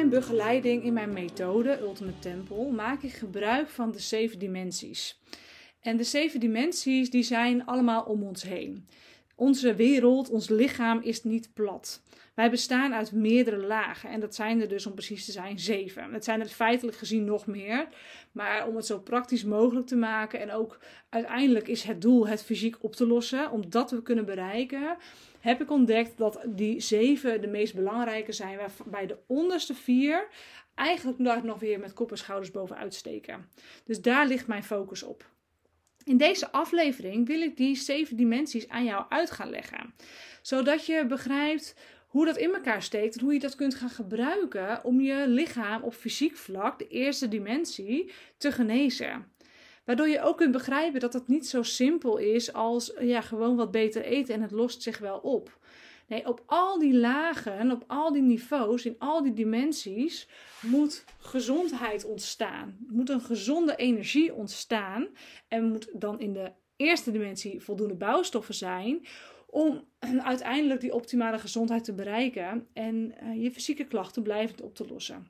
mijn begeleiding, in mijn methode Ultimate Temple, maak ik gebruik van de zeven dimensies. En de zeven dimensies die zijn allemaal om ons heen. Onze wereld, ons lichaam is niet plat. Wij bestaan uit meerdere lagen en dat zijn er dus om precies te zijn zeven. Het zijn er feitelijk gezien nog meer, maar om het zo praktisch mogelijk te maken en ook uiteindelijk is het doel het fysiek op te lossen, om dat we kunnen bereiken, heb ik ontdekt dat die zeven de meest belangrijke zijn, waarbij de onderste vier eigenlijk nog weer met kop en schouders bovenuit steken. Dus daar ligt mijn focus op. In deze aflevering wil ik die zeven dimensies aan jou uit gaan leggen, zodat je begrijpt hoe dat in elkaar steekt en hoe je dat kunt gaan gebruiken om je lichaam op fysiek vlak, de eerste dimensie, te genezen. Waardoor je ook kunt begrijpen dat het niet zo simpel is als ja, gewoon wat beter eten en het lost zich wel op. Nee, op al die lagen, op al die niveaus, in al die dimensies moet gezondheid ontstaan. Moet een gezonde energie ontstaan. En moet dan in de eerste dimensie voldoende bouwstoffen zijn om uiteindelijk die optimale gezondheid te bereiken en uh, je fysieke klachten blijvend op te lossen.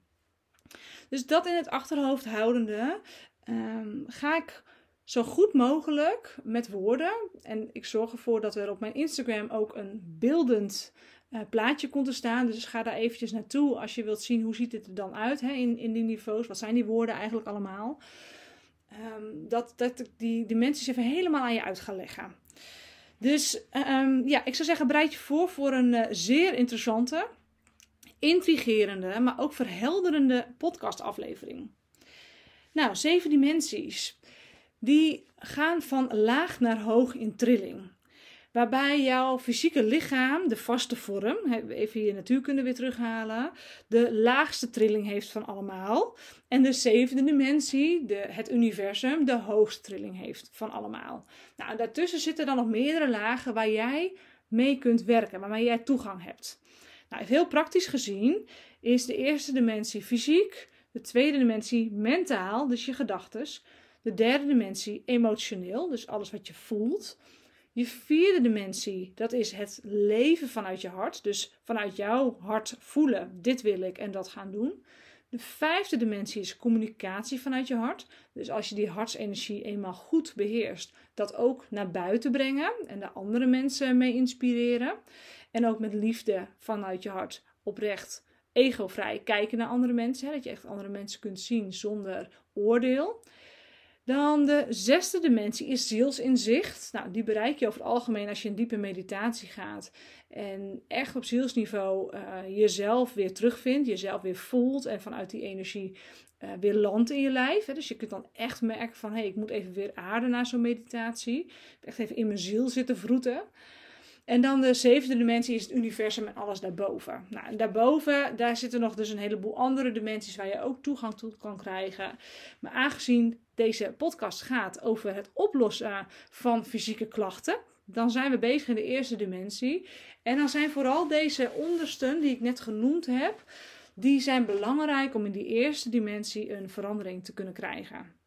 Dus dat in het achterhoofd houdende um, ga ik zo goed mogelijk met woorden. En ik zorg ervoor dat er op mijn Instagram ook een beeldend uh, plaatje komt te staan. Dus ga daar eventjes naartoe als je wilt zien hoe ziet het er dan uit in, in die niveaus. Wat zijn die woorden eigenlijk allemaal? Um, dat, dat ik die dimensies even helemaal aan je uit ga leggen. Dus um, ja, ik zou zeggen, bereid je voor voor een uh, zeer interessante, intrigerende, maar ook verhelderende podcastaflevering. Nou, zeven dimensies. Die gaan van laag naar hoog in trilling. Waarbij jouw fysieke lichaam, de vaste vorm, even je natuurkunde weer terughalen, de laagste trilling heeft van allemaal. En de zevende dimensie, de, het universum, de hoogste trilling heeft van allemaal. Nou, daartussen zitten dan nog meerdere lagen waar jij mee kunt werken, waarmee jij toegang hebt. Nou, heel praktisch gezien is de eerste dimensie fysiek, de tweede dimensie mentaal, dus je gedachtes. De derde dimensie emotioneel, dus alles wat je voelt. Je vierde dimensie, dat is het leven vanuit je hart. Dus vanuit jouw hart voelen, dit wil ik en dat gaan doen. De vijfde dimensie is communicatie vanuit je hart. Dus als je die hartsenergie eenmaal goed beheerst, dat ook naar buiten brengen en de andere mensen mee inspireren. En ook met liefde vanuit je hart oprecht egovrij kijken naar andere mensen. Hè, dat je echt andere mensen kunt zien zonder oordeel. Dan de zesde dimensie is zielsinzicht. Nou, die bereik je over het algemeen als je in diepe meditatie gaat. En echt op zielsniveau uh, jezelf weer terugvindt, jezelf weer voelt en vanuit die energie uh, weer landt in je lijf. Hè. Dus je kunt dan echt merken van, hé, hey, ik moet even weer aarden na zo'n meditatie. Echt even in mijn ziel zitten vroeten. En dan de zevende dimensie is het universum en alles daarboven. Nou, en daarboven, daar zitten nog dus een heleboel andere dimensies waar je ook toegang toe kan krijgen. Maar aangezien deze podcast gaat over het oplossen van fysieke klachten, dan zijn we bezig in de eerste dimensie. En dan zijn vooral deze ondersten die ik net genoemd heb, die zijn belangrijk om in die eerste dimensie een verandering te kunnen krijgen.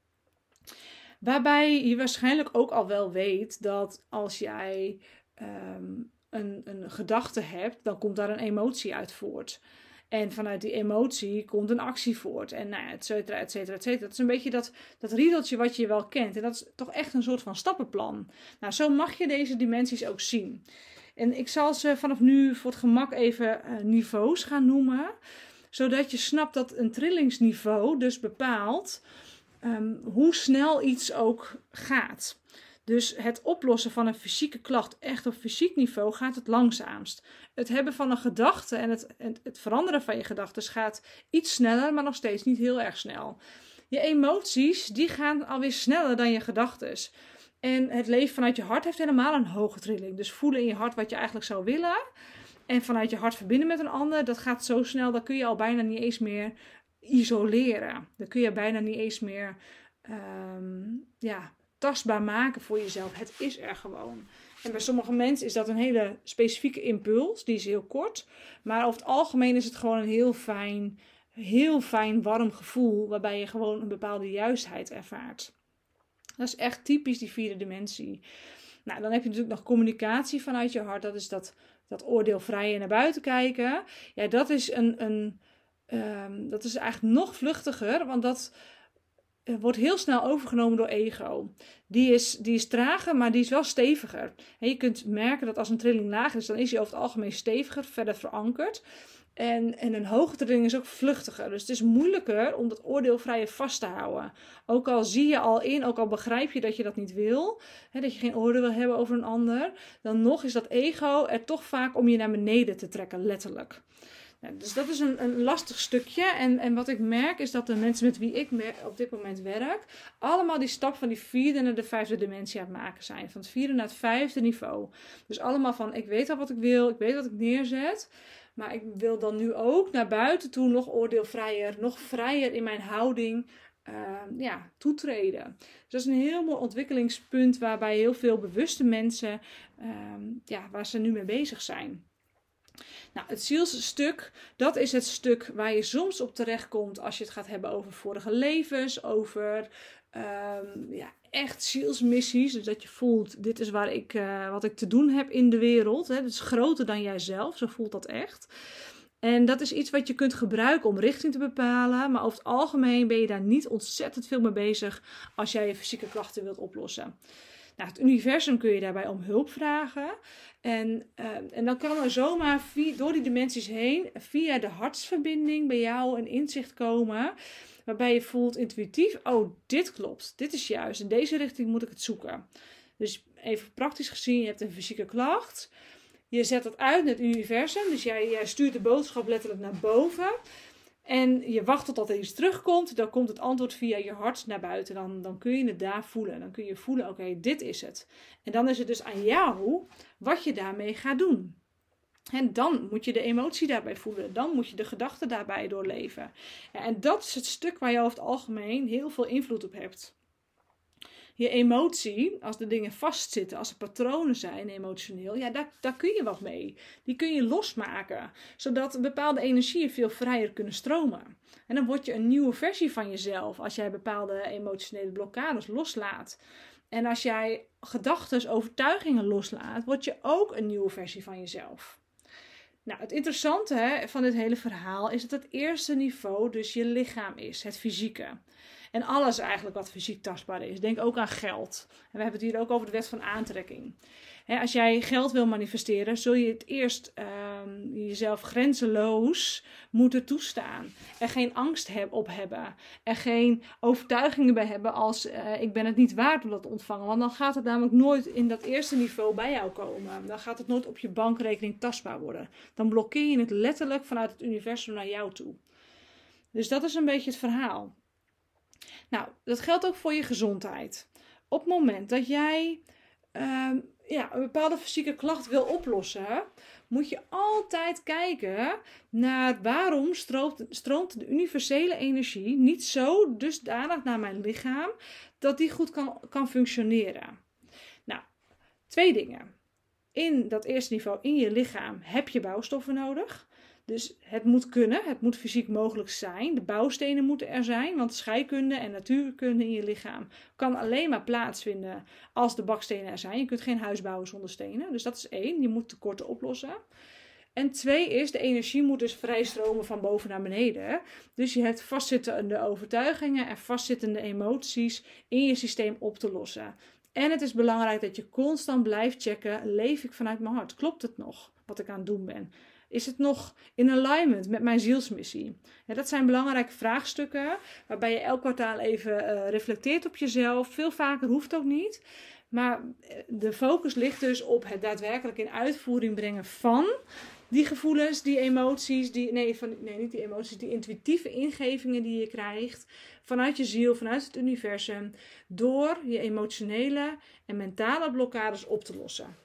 Waarbij je waarschijnlijk ook al wel weet dat als jij Ehm, een, een gedachte hebt, dan komt daar een emotie uit voort. En vanuit die emotie komt een actie voort. En nou et cetera, et cetera, et cetera. Dat is een beetje dat, dat riedeltje wat je wel kent. En dat is toch echt een soort van stappenplan. Nou, zo mag je deze dimensies ook zien. En ik zal ze vanaf nu voor het gemak even uh, niveaus gaan noemen. Zodat je snapt dat een trillingsniveau dus bepaalt um, hoe snel iets ook gaat. Dus het oplossen van een fysieke klacht echt op fysiek niveau gaat het langzaamst. Het hebben van een gedachte en het, het veranderen van je gedachten gaat iets sneller, maar nog steeds niet heel erg snel. Je emoties die gaan alweer sneller dan je gedachten. En het leven vanuit je hart heeft helemaal een hoge trilling. Dus voelen in je hart wat je eigenlijk zou willen. En vanuit je hart verbinden met een ander, dat gaat zo snel, dat kun je al bijna niet eens meer isoleren. Dan kun je bijna niet eens meer um, ja, tastbaar maken voor jezelf. Het is er gewoon. En bij sommige mensen is dat een hele specifieke impuls, die is heel kort. Maar over het algemeen is het gewoon een heel fijn, heel fijn warm gevoel, waarbij je gewoon een bepaalde juistheid ervaart. Dat is echt typisch die vierde dimensie. Nou, dan heb je natuurlijk nog communicatie vanuit je hart. Dat is dat, dat oordeelvrije naar buiten kijken. Ja, dat is een, een ehm, dat is eigenlijk nog vluchtiger, want dat wordt heel snel overgenomen door ego. Die is, die is trager, maar die is wel steviger. Je kunt merken dat als een trilling lager is, dan is hij over het algemeen steviger, verder verankerd. En, en een hoge trilling is ook vluchtiger. Dus het is moeilijker om dat oordeelvrije vast te houden. Ook al zie je al in, ook al begrijp je dat je dat niet wil, hè, dat je geen oordeel wil hebben over een ander, dan nog is dat ego er toch vaak om je naar beneden te trekken, letterlijk. Dus dat is een, een lastig stukje. En, en wat ik merk is dat de mensen met wie ik op dit moment werk, allemaal die stap van die vierde naar de vijfde dimensie aan het maken zijn. Van het vierde naar het vijfde niveau. Dus allemaal van ik weet al wat ik wil, ik weet wat ik neerzet. Maar ik wil dan nu ook naar buiten toe nog oordeelvrijer, nog vrijer in mijn houding uh, ja, toetreden. Dus dat is een heel mooi ontwikkelingspunt waarbij heel veel bewuste mensen, uh, ja, waar ze nu mee bezig zijn. Nou, het zielsstuk, dat is het stuk waar je soms op terechtkomt als je het gaat hebben over vorige levens, over um, ja, echt zielsmissies. Dus dat je voelt, dit is waar ik, uh, wat ik te doen heb in de wereld. Het is groter dan jijzelf, zo voelt dat echt. En dat is iets wat je kunt gebruiken om richting te bepalen. Maar over het algemeen ben je daar niet ontzettend veel mee bezig als jij je fysieke klachten wilt oplossen. Nou, het universum kun je daarbij om hulp vragen. En, uh, en dan kan er zomaar via, door die dimensies heen, via de hartsverbinding, bij jou een inzicht komen. Waarbij je voelt intuïtief: oh, dit klopt, dit is juist, in deze richting moet ik het zoeken. Dus even praktisch gezien: je hebt een fysieke klacht. Je zet dat uit in het universum. Dus jij, jij stuurt de boodschap letterlijk naar boven. En je wacht tot er iets terugkomt. Dan komt het antwoord via je hart naar buiten. Dan, dan kun je het daar voelen. Dan kun je voelen, oké, dit is het. En dan is het dus aan jou wat je daarmee gaat doen. En dan moet je de emotie daarbij voelen. Dan moet je de gedachten daarbij doorleven. En dat is het stuk waar je over het algemeen heel veel invloed op hebt je emotie, als de dingen vastzitten, als er patronen zijn emotioneel, ja, daar, daar kun je wat mee. Die kun je losmaken, zodat bepaalde energieën veel vrijer kunnen stromen. En dan word je een nieuwe versie van jezelf als jij bepaalde emotionele blokkades loslaat. En als jij gedachten, overtuigingen loslaat, word je ook een nieuwe versie van jezelf. Nou, het interessante van dit hele verhaal is dat het eerste niveau dus je lichaam is, het fysieke. En alles eigenlijk wat fysiek tastbaar is. Denk ook aan geld. En we hebben het hier ook over de wet van aantrekking. als jij geld wil manifesteren, zul je het eerst ehm, jezelf grenzeloos moeten toestaan. Er geen angst op hebben. Er geen overtuigingen bij hebben als uh, ik ben het niet waard om dat te ontvangen. Want dan gaat het namelijk nooit in dat eerste niveau bij jou komen. Dan gaat het nooit op je bankrekening tastbaar worden. Dan blokkeer je het letterlijk vanuit het universum naar jou toe. Dus dat is een beetje het verhaal. Nou, dat geldt ook voor je gezondheid. Op het moment dat jij uh, ja, een bepaalde fysieke klacht wil oplossen, moet je altijd kijken naar waarom stroomt, stroomt de universele energie niet zo dusdanig naar mijn lichaam dat die goed kan, kan functioneren. Nou, twee dingen. In dat eerste niveau, in je lichaam, heb je bouwstoffen nodig. Dus het moet kunnen, het moet fysiek mogelijk zijn. De bouwstenen moeten er zijn, want scheikunde en natuurkunde in je lichaam kan alleen maar plaatsvinden als de bakstenen er zijn. Je kunt geen huis bouwen zonder stenen. Dus dat is één, je moet tekorten oplossen. En twee is, de energie moet dus vrijstromen van boven naar beneden. Dus je hebt vastzittende overtuigingen en vastzittende emoties in je systeem op te lossen. En het is belangrijk dat je constant blijft checken: leef ik vanuit mijn hart? Klopt het nog wat ik aan het doen ben? Is het nog in alignment met mijn zielsmissie? Ja, dat zijn belangrijke vraagstukken waarbij je elk kwartaal even uh, reflecteert op jezelf. Veel vaker hoeft ook niet. Maar eh, de focus ligt dus op het daadwerkelijk in uitvoering brengen van die gevoelens, die emoties, die, nee, van, nee, niet die emoties, die intuïtieve ingevingen die je krijgt vanuit je ziel, vanuit het universum, door je emotionele en mentale blokkades op te lossen.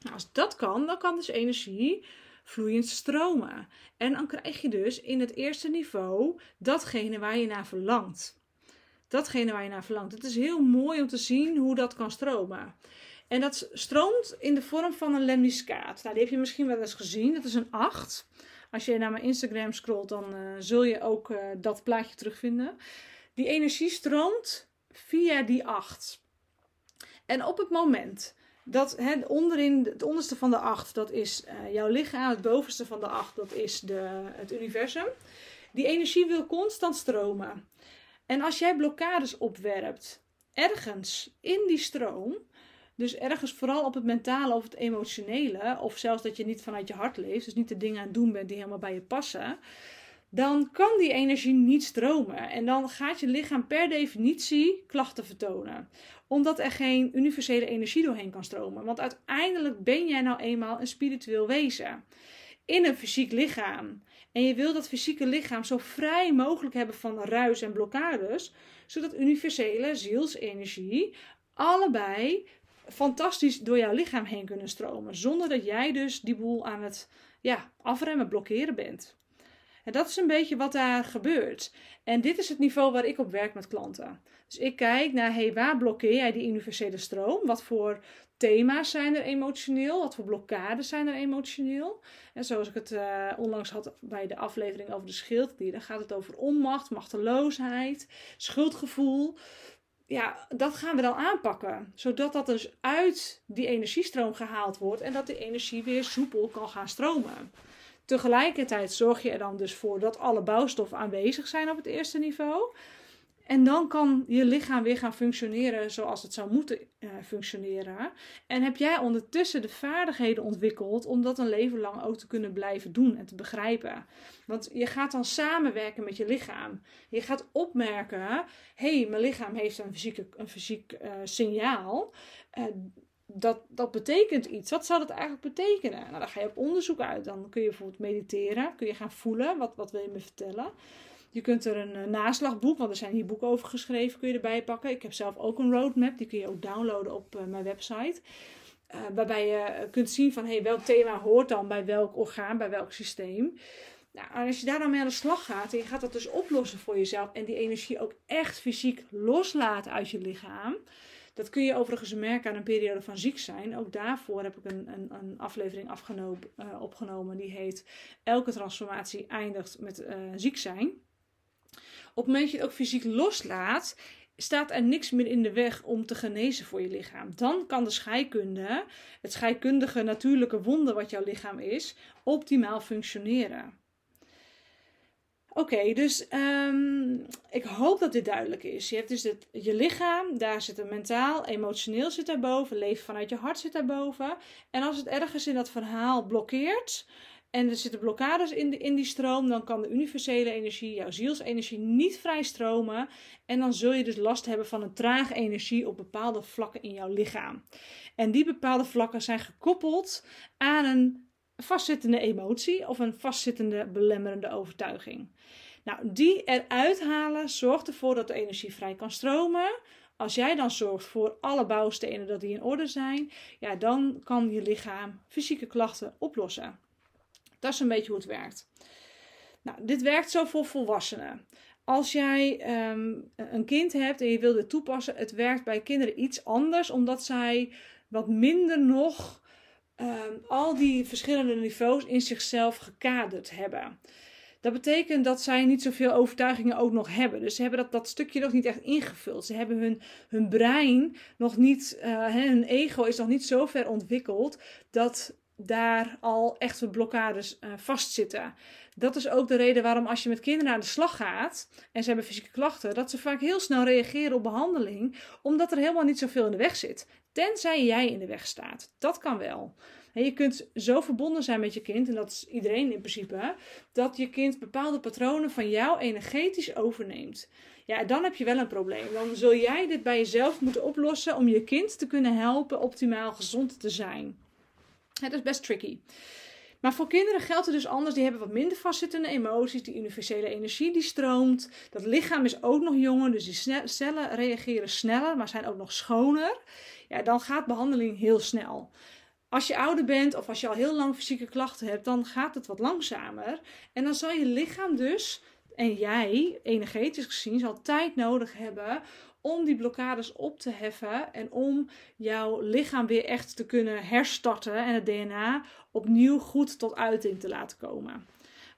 Nou, als dat kan, dan kan dus energie vloeiend stromen. En dan krijg je dus in het eerste niveau datgene waar je naar verlangt. Datgene waar je naar verlangt. Het is heel mooi om te zien hoe dat kan stromen. En dat stroomt in de vorm van een lemniscaat. Nou, die heb je misschien wel eens gezien. Dat is een 8. Als je naar mijn Instagram scrolt, dan uh, zul je ook uh, dat plaatje terugvinden. Die energie stroomt via die 8. En op het moment dat onderin, het onderste van de acht, dat is uh, jouw lichaam. Het bovenste van de acht, dat is de, het universum. Die energie wil constant stromen. En als jij blokkades opwerpt, ergens in die stroom, dus ergens vooral op het mentale of het emotionele, of zelfs dat je niet vanuit je hart leeft, dus niet de dingen aan het doen bent die helemaal bij je passen, dan kan die energie niet stromen. En dan gaat je lichaam per definitie klachten vertonen. Omdat er geen universele energie doorheen kan stromen. Want uiteindelijk ben jij nou eenmaal een spiritueel wezen. In een fysiek lichaam. En je wil dat fysieke lichaam zo vrij mogelijk hebben van ruis en blokkades. Zodat universele zielsenergie allebei fantastisch door jouw lichaam heen kunnen stromen. Zonder dat jij dus die boel aan het ja, afremmen, blokkeren bent. Dat is een beetje wat daar gebeurt. En dit is het niveau waar ik op werk met klanten. Dus ik kijk naar, hey, waar blokkeer jij die universele stroom? Wat voor thema's zijn er emotioneel? Wat voor blokkades zijn er emotioneel? En zoals ik het uh, onlangs had bij de aflevering over de schildklier, dan gaat het over onmacht, machteloosheid, schuldgevoel. Ja, dat gaan we dan aanpakken. Zodat dat dus uit die energiestroom gehaald wordt en dat die energie weer soepel kan gaan stromen. Tegelijkertijd zorg je er dan dus voor dat alle bouwstoffen aanwezig zijn op het eerste niveau. En dan kan je lichaam weer gaan functioneren zoals het zou moeten uh, functioneren. En heb jij ondertussen de vaardigheden ontwikkeld om dat een leven lang ook te kunnen blijven doen en te begrijpen. Want je gaat dan samenwerken met je lichaam. Je gaat opmerken: hé, hey, mijn lichaam heeft een, fysieke, een fysiek uh, signaal. Uh, dat, dat betekent iets. Wat zou dat eigenlijk betekenen? Nou, dan ga je op onderzoek uit. Dan kun je bijvoorbeeld mediteren. Kun je gaan voelen. Wat, wat wil je me vertellen? Je kunt er een uh, naslagboek, want er zijn hier boeken over geschreven, kun je erbij pakken. Ik heb zelf ook een roadmap. Die kun je ook downloaden op uh, mijn website. Uh, waarbij je kunt zien van hey, welk thema hoort dan bij welk orgaan, bij welk systeem. Nou, als je daar dan mee aan de slag gaat en je gaat dat dus oplossen voor jezelf en die energie ook echt fysiek loslaten uit je lichaam, dat kun je overigens merken aan een periode van ziek zijn. Ook daarvoor heb ik een, een, een aflevering afgenomen, uh, opgenomen. Die heet Elke transformatie eindigt met uh, ziek zijn. Op het moment dat je het ook fysiek loslaat, staat er niks meer in de weg om te genezen voor je lichaam. Dan kan de scheikunde, het scheikundige natuurlijke wonder wat jouw lichaam is, optimaal functioneren. Oké, dus um, ik hoop dat dit duidelijk is. Je hebt dus het, je lichaam, daar zit een mentaal, emotioneel zit daarboven, leven vanuit je hart zit daarboven. En als het ergens in dat verhaal blokkeert en er zitten blokkades in, in die stroom, dan kan de universele energie, jouw zielsenergie, niet vrij stromen. En dan zul je dus last hebben van een trage energie op bepaalde vlakken in jouw lichaam. En die bepaalde vlakken zijn gekoppeld aan een vastzittende emotie of een vastzittende belemmerende overtuiging. Nou, die eruit halen zorgt ervoor dat de energie vrij kan stromen. Als jij dan zorgt voor alle bouwstenen dat die in orde zijn, ja, dan kan je lichaam fysieke klachten oplossen. Dat is een beetje hoe het werkt. Nou, dit werkt zo voor volwassenen. Als jij um, een kind hebt en je wil dit toepassen, het werkt bij kinderen iets anders, omdat zij wat minder nog um, al die verschillende niveaus in zichzelf gekaderd hebben. Dat betekent dat zij niet zoveel overtuigingen ook nog hebben. Dus ze hebben dat, dat stukje nog niet echt ingevuld. Ze hebben hun, hun brein nog niet, uh, hun ego is nog niet zo ver ontwikkeld dat daar al echte blokkades uh, vastzitten. Dat is ook de reden waarom als je met kinderen aan de slag gaat en ze hebben fysieke klachten, dat ze vaak heel snel reageren op behandeling, omdat er helemaal niet zoveel in de weg zit. Tenzij jij in de weg staat. Dat kan wel. Je kunt zo verbonden zijn met je kind, en dat is iedereen in principe, dat je kind bepaalde patronen van jou energetisch overneemt. Ja, dan heb je wel een probleem. Dan zul jij dit bij jezelf moeten oplossen om je kind te kunnen helpen optimaal gezond te zijn. Het is best tricky. Maar voor kinderen geldt het dus anders. Die hebben wat minder vastzittende emoties. Die universele energie die stroomt. Dat lichaam is ook nog jonger. Dus die cellen reageren sneller, maar zijn ook nog schoner. Ja, dan gaat behandeling heel snel. Als je ouder bent of als je al heel lang fysieke klachten hebt, dan gaat het wat langzamer. En dan zal je lichaam dus, en jij, energetisch gezien, zal tijd nodig hebben om die blokkades op te heffen en om jouw lichaam weer echt te kunnen herstarten en het DNA opnieuw goed tot uiting te laten komen.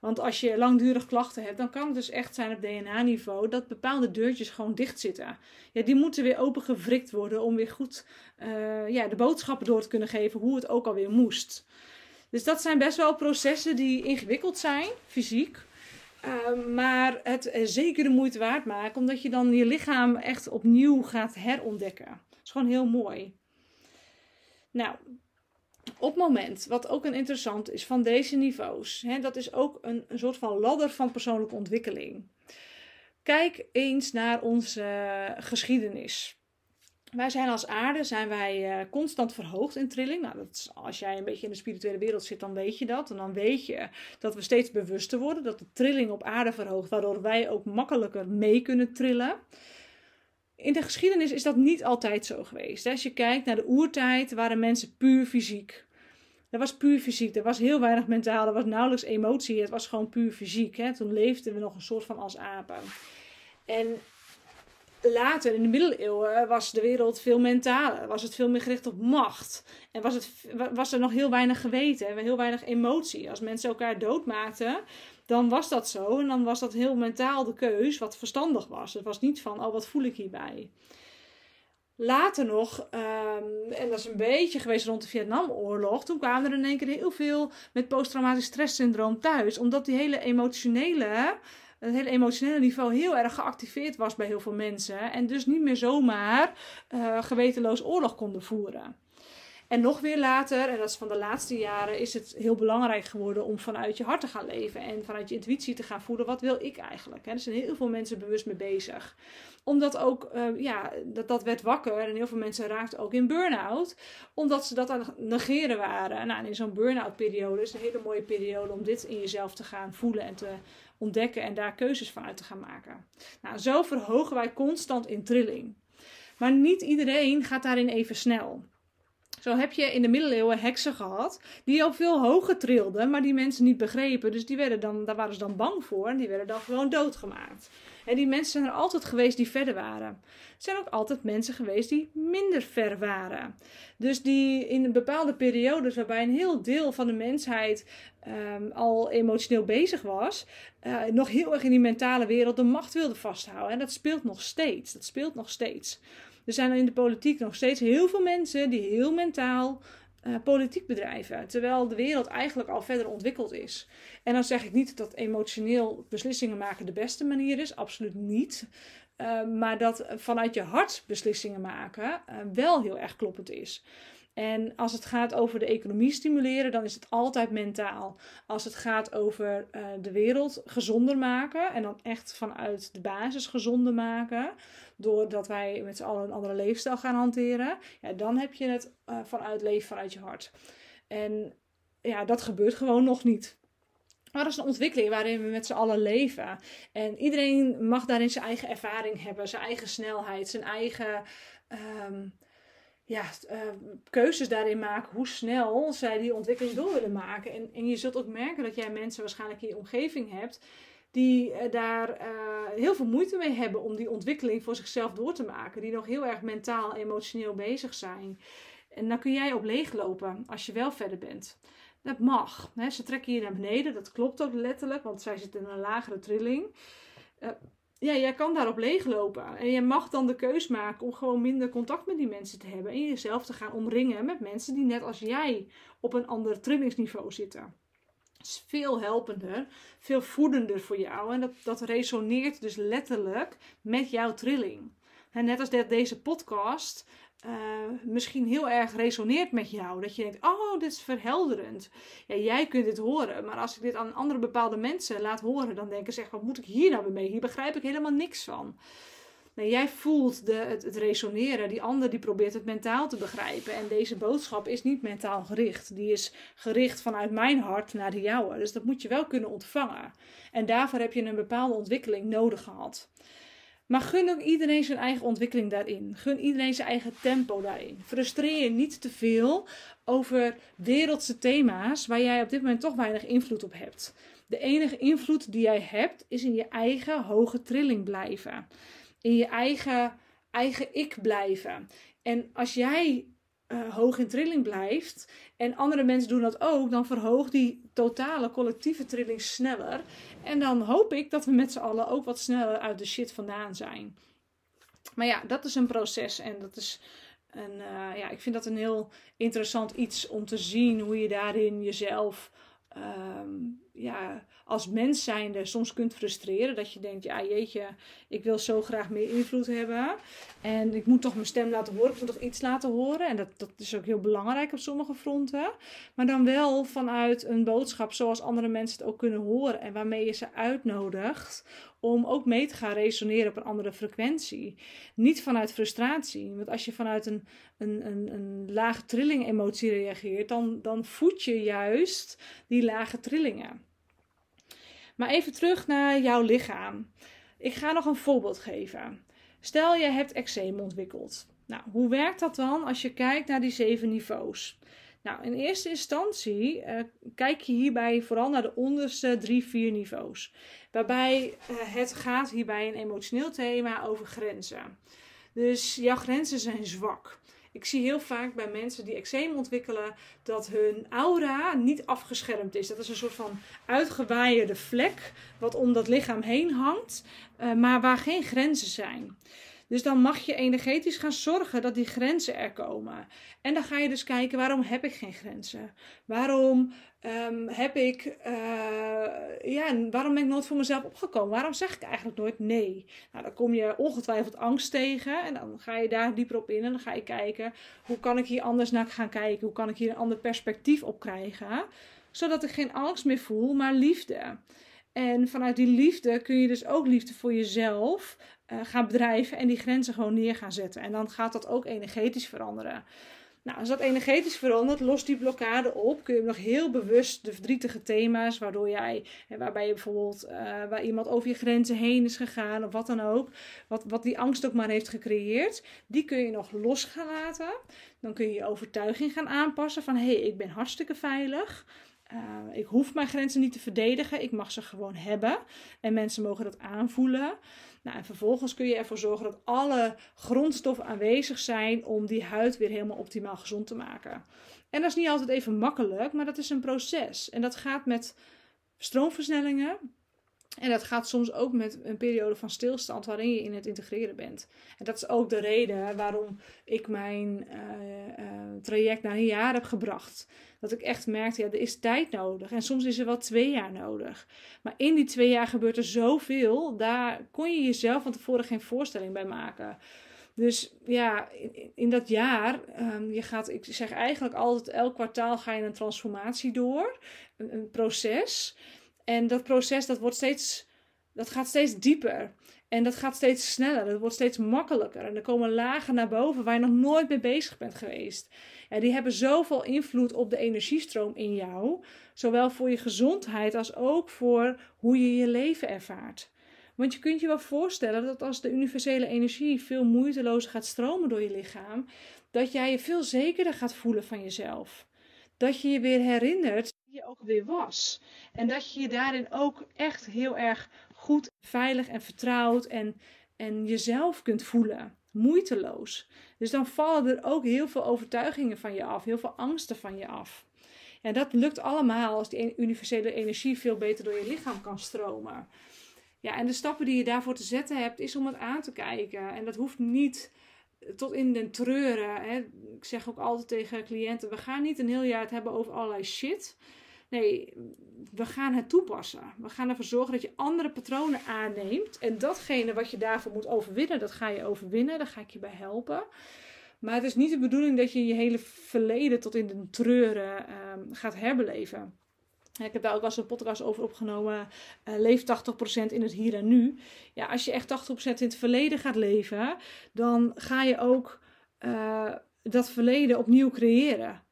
Want als je langdurig klachten hebt, dan kan het dus echt zijn op DNA-niveau dat bepaalde deurtjes gewoon dicht zitten. Ja, die moeten weer opengevrikt worden om weer goed uh, ja, de boodschappen door te kunnen geven hoe het ook alweer moest. Dus dat zijn best wel processen die ingewikkeld zijn, fysiek. Ehm, maar het zeker de moeite waard maken, omdat je dan je lichaam echt opnieuw gaat herontdekken. Dat is gewoon heel mooi. Nou, op moment, wat ook een interessant is van deze niveaus, hè, dat is ook een, een soort van ladder van persoonlijke ontwikkeling. Kijk eens naar onze geschiedenis. Wij zijn als aarde zijn wij uh, constant verhoogd in trilling. Nou, dat is, als jij een beetje in de spirituele wereld zit, dan weet je dat. En dan weet je dat we steeds bewuster worden, dat de trilling op aarde verhoogt, waardoor wij ook makkelijker mee kunnen trillen. In de geschiedenis is dat niet altijd zo geweest. Als je kijkt naar de oertijd, waren mensen puur fysiek. Dat was puur fysiek. Er was heel weinig mentaal. Er was nauwelijks emotie. Het was gewoon puur fysiek. Hè? Toen leefden we nog een soort van als apen. En later, in de middeleeuwen, was de wereld veel mentaler. Was het veel meer gericht op macht. En was, het, was er nog heel weinig geweten. Heel weinig emotie. Als mensen elkaar doodmaakten, dan was dat zo. En dan was dat heel mentaal de keus, wat verstandig was. Het was niet van, oh, wat voel ik hierbij? Later nog, ehm, en dat is een beetje geweest rond de Vietnamoorlog, toen kwamen er in één keer heel veel met posttraumatisch stresssyndroom thuis. Omdat die hele emotionele, het hele emotionele niveau heel erg geactiveerd was bij heel veel mensen. En dus niet meer zomaar uh, gewetenloos oorlog konden voeren. En nog weer later, en dat is van de laatste jaren, is het heel belangrijk geworden om vanuit je hart te gaan leven. En vanuit je intuïtie te gaan voelen, wat wil ik eigenlijk? Er zijn heel veel mensen bewust mee bezig. Omdat ook, uh, ja, dat, dat werd wakker en heel veel mensen raakten ook in burn-out. Omdat ze dat aan het negeren waren. Nou, en in zo'n burn-out periode is een hele mooie periode om dit in jezelf te gaan voelen en te ontdekken en daar keuzes van uit te gaan maken. Nou, zo verhogen wij constant in trilling. Maar niet iedereen gaat daarin even snel. Zo heb je in de middeleeuwen heksen gehad die al veel hoger trilden, maar die mensen niet begrepen. Dus die werden dan, daar waren ze dan bang voor en die werden dan gewoon doodgemaakt. En die mensen zijn er altijd geweest die verder waren. Er zijn ook altijd mensen geweest die minder ver waren. Dus die in bepaalde periodes waarbij een heel deel van de mensheid um, al emotioneel bezig was, uh, nog heel erg in die mentale wereld de macht wilde vasthouden. En dat speelt nog steeds. Dat speelt nog steeds. Er zijn in de politiek nog steeds heel veel mensen die heel mentaal uh, politiek bedrijven. Terwijl de wereld eigenlijk al verder ontwikkeld is. En dan zeg ik niet dat emotioneel beslissingen maken de beste manier is. Absoluut niet. Uh, maar dat vanuit je hart beslissingen maken uh, wel heel erg kloppend is. En als het gaat over de economie stimuleren, dan is het altijd mentaal. Als het gaat over uh, de wereld gezonder maken en dan echt vanuit de basis gezonder maken, doordat wij met z'n allen een andere leefstijl gaan hanteren, ja, dan heb je het uh, vanuit leven vanuit je hart. En ja, dat gebeurt gewoon nog niet. Maar dat is een ontwikkeling waarin we met z'n allen leven. En iedereen mag daarin zijn eigen ervaring hebben, zijn eigen snelheid, zijn eigen. Um, ja, uh, keuzes daarin maken hoe snel zij die ontwikkeling door willen maken. En, en je zult ook merken dat jij mensen waarschijnlijk in je omgeving hebt die uh, daar uh, heel veel moeite mee hebben om die ontwikkeling voor zichzelf door te maken. Die nog heel erg mentaal, emotioneel bezig zijn. En dan kun jij op leeglopen als je wel verder bent. Dat mag. Hè? Ze trekken je naar beneden, dat klopt ook letterlijk, want zij zitten in een lagere trilling ja, jij kan daarop leeglopen. En je mag dan de keus maken om gewoon minder contact met die mensen te hebben. En jezelf te gaan omringen met mensen die net als jij op een ander trillingsniveau zitten. Het is veel helpender, veel voedender voor jou. En dat, dat resoneert dus letterlijk met jouw trilling. En net als deze podcast uh, misschien heel erg resoneert met jou. Dat je denkt, oh, dit is verhelderend. Ja, jij kunt dit horen. Maar als ik dit aan andere bepaalde mensen laat horen, dan denken ze wat moet ik hier nou mee? Hier begrijp ik helemaal niks van. Jij voelt de, het, het, resoneren. Die ander die probeert het mentaal te begrijpen. En deze boodschap is niet mentaal gericht. Die is gericht vanuit mijn hart naar de jouwe. Dus dat moet je wel kunnen ontvangen. En daarvoor heb je een bepaalde ontwikkeling nodig gehad. Maar gun ook iedereen zijn eigen ontwikkeling daarin. Gun iedereen zijn eigen tempo daarin. Frustreer je niet te veel over wereldse thema's waar jij op dit moment toch weinig invloed op hebt. De enige invloed die jij hebt is in je eigen hoge trilling blijven. In je eigen, eigen ik blijven. En als jij uh, hoog in trilling blijft en andere mensen doen dat ook, dan verhoogt die totale collectieve trilling sneller. En dan hoop ik dat we met z'n allen ook wat sneller uit de shit vandaan zijn. Maar ja, dat is een proces en dat is een, uh, ja, ik vind dat een heel interessant iets om te zien hoe je daarin jezelf um, ja, als mens zijnde soms kunt frustreren. Dat je denkt, ja jeetje, ik wil zo graag meer invloed hebben. En ik moet toch mijn stem laten horen, ik moet toch iets laten horen. En dat, dat is ook heel belangrijk op sommige fronten. Maar dan wel vanuit een boodschap zoals andere mensen het ook kunnen horen. En waarmee je ze uitnodigt om ook mee te gaan resoneren op een andere frequentie. Niet vanuit frustratie. Want als je vanuit een, een, een, een lage trilling emotie reageert, dan, dan voed je juist die lage trillingen. Maar even terug naar jouw lichaam. Ik ga nog een voorbeeld geven. Stel je hebt eczeem ontwikkeld. Nou, hoe werkt dat dan als je kijkt naar die zeven niveaus? Nou, in eerste instantie uh, kijk je hierbij vooral naar de onderste drie, vier niveaus. Waarbij uh, het gaat hierbij een emotioneel thema over grenzen. Dus jouw grenzen zijn zwak. Ik zie heel vaak bij mensen die eczeem ontwikkelen dat hun aura niet afgeschermd is. Dat is een soort van uitgewaaierde vlek wat om dat lichaam heen hangt, uh, maar waar geen grenzen zijn. Dus dan mag je energetisch gaan zorgen dat die grenzen er komen. En dan ga je dus kijken, waarom heb ik geen grenzen? Waarom um, heb ik, uh, ja, waarom ben ik nooit voor mezelf opgekomen? Waarom zeg ik eigenlijk nooit nee? Nou, dan kom je ongetwijfeld angst tegen en dan ga je daar dieper op in en dan ga je kijken, hoe kan ik hier anders naar gaan kijken? Hoe kan ik hier een ander perspectief op krijgen? Zodat ik geen angst meer voel, maar liefde. En vanuit die liefde kun je dus ook liefde voor jezelf uh, gaan bedrijven en die grenzen gewoon neer gaan zetten. En dan gaat dat ook energetisch veranderen. Nou, als dat energetisch verandert, lost die blokkade op. Kun je nog heel bewust de verdrietige thema's, waardoor jij, waarbij je bijvoorbeeld, uh, waar iemand over je grenzen heen is gegaan of wat dan ook, wat, wat die angst ook maar heeft gecreëerd, die kun je nog los gaan laten. Dan kun je je overtuiging gaan aanpassen van hé, hey, ik ben hartstikke veilig. Uh, ik hoef mijn grenzen niet te verdedigen, ik mag ze gewoon hebben. En mensen mogen dat aanvoelen. Nou, en vervolgens kun je ervoor zorgen dat alle grondstoffen aanwezig zijn om die huid weer helemaal optimaal gezond te maken. En dat is niet altijd even makkelijk, maar dat is een proces. En dat gaat met stroomversnellingen. En dat gaat soms ook met een periode van stilstand waarin je in het integreren bent. En dat is ook de reden waarom ik mijn uh, uh, traject naar een jaar heb gebracht. Dat ik echt merkte, ja, er is tijd nodig. En soms is er wel twee jaar nodig. Maar in die twee jaar gebeurt er zoveel. Daar kon je jezelf van tevoren geen voorstelling bij maken. Dus ja, in, dat jaar, um, je gaat, ik zeg eigenlijk altijd, elk kwartaal ga je een transformatie door. Een proces. En dat proces, dat wordt steeds, dat gaat steeds dieper. En dat gaat steeds sneller, dat wordt steeds makkelijker. En er komen lagen naar boven waar je nog nooit mee bezig bent geweest. Ja, die hebben zoveel invloed op de energiestroom in jou. Zowel voor je gezondheid als ook voor hoe je je leven ervaart. Want je kunt je wel voorstellen dat als de universele energie veel moeitelozer gaat stromen door je lichaam, dat jij je veel zekerder gaat voelen van jezelf. Dat je je weer herinnert je ook weer was. En dat je je daarin ook echt heel erg goed, veilig en vertrouwd en, en jezelf kunt voelen. Moeiteloos. Dus dan vallen er ook heel veel overtuigingen van je af, heel veel angsten van je af. En dat lukt allemaal als die universele energie veel beter door je lichaam kan stromen. Ja, en de stappen die je daarvoor te zetten hebt, is om het aan te kijken. En dat hoeft niet tot in den treuren. Hè. Ik zeg ook altijd tegen cliënten: we gaan niet een heel jaar het hebben over allerlei shit. Nee, we gaan het toepassen. We gaan ervoor zorgen dat je andere patronen aanneemt. En datgene wat je daarvoor moet overwinnen, dat ga je overwinnen. Daar ga ik je bij helpen. Maar het is niet de bedoeling dat je je hele verleden tot in de treuren um, gaat herbeleven. Ik heb daar ook wel eens een podcast over opgenomen. Uh, leef 80% in het hier en nu. Ja, als je echt 80% in het verleden gaat leven, dan ga je ook uh, dat verleden opnieuw creëren.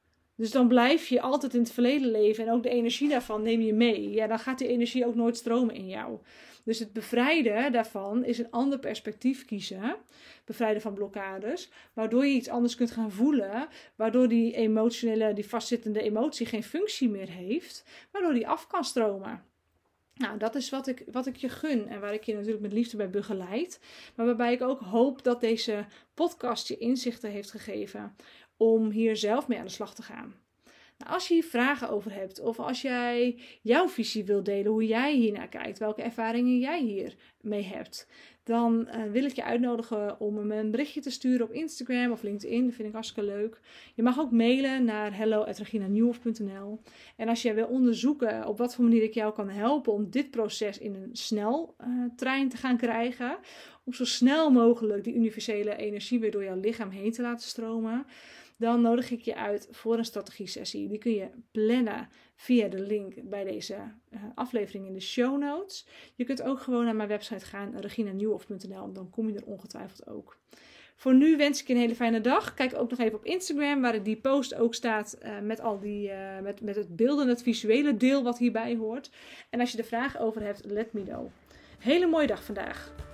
Dus dan blijf je altijd in het verleden leven en ook de energie daarvan neem je mee. Ja, dan gaat die energie ook nooit stromen in jou. Dus het bevrijden daarvan is een ander perspectief kiezen. Bevrijden van blokkades. Waardoor je iets anders kunt gaan voelen. Waardoor die emotionele, die vastzittende emotie geen functie meer heeft. Waardoor die af kan stromen. Nou, dat is wat ik, wat ik je gun en waar ik je natuurlijk met liefde bij begeleid. Maar waarbij ik ook hoop dat deze podcast je inzichten heeft gegeven om hier zelf mee aan de slag te gaan. Nou, als je hier vragen over hebt, of als jij jouw visie wilt delen, hoe jij hiernaar kijkt, welke ervaringen jij hier mee hebt, dan uh, wil ik je uitnodigen om me een berichtje te sturen op Instagram of LinkedIn. Dat vind ik hartstikke leuk. Je mag ook mailen naar hello.reginanieuwhof.nl. En als je wil onderzoeken op wat voor manier ik jou kan helpen om dit proces in een snel uh, trein te gaan krijgen, om zo snel mogelijk die universele energie weer door jouw lichaam heen te laten stromen, dan nodig ik je uit voor een strategie-sessie. Die kun je plannen via de link bij deze uh, aflevering in de show notes. Je kunt ook gewoon naar mijn website gaan, reginanieuwhof.nl. Dan kom je er ongetwijfeld ook. Voor nu wens ik je een hele fijne dag. Kijk ook nog even op Instagram, waar die post ook staat uh, met al die, uh, met, met het beelden, het visuele deel wat hierbij hoort. En als je er vragen over hebt, let me know. Hele mooie dag vandaag.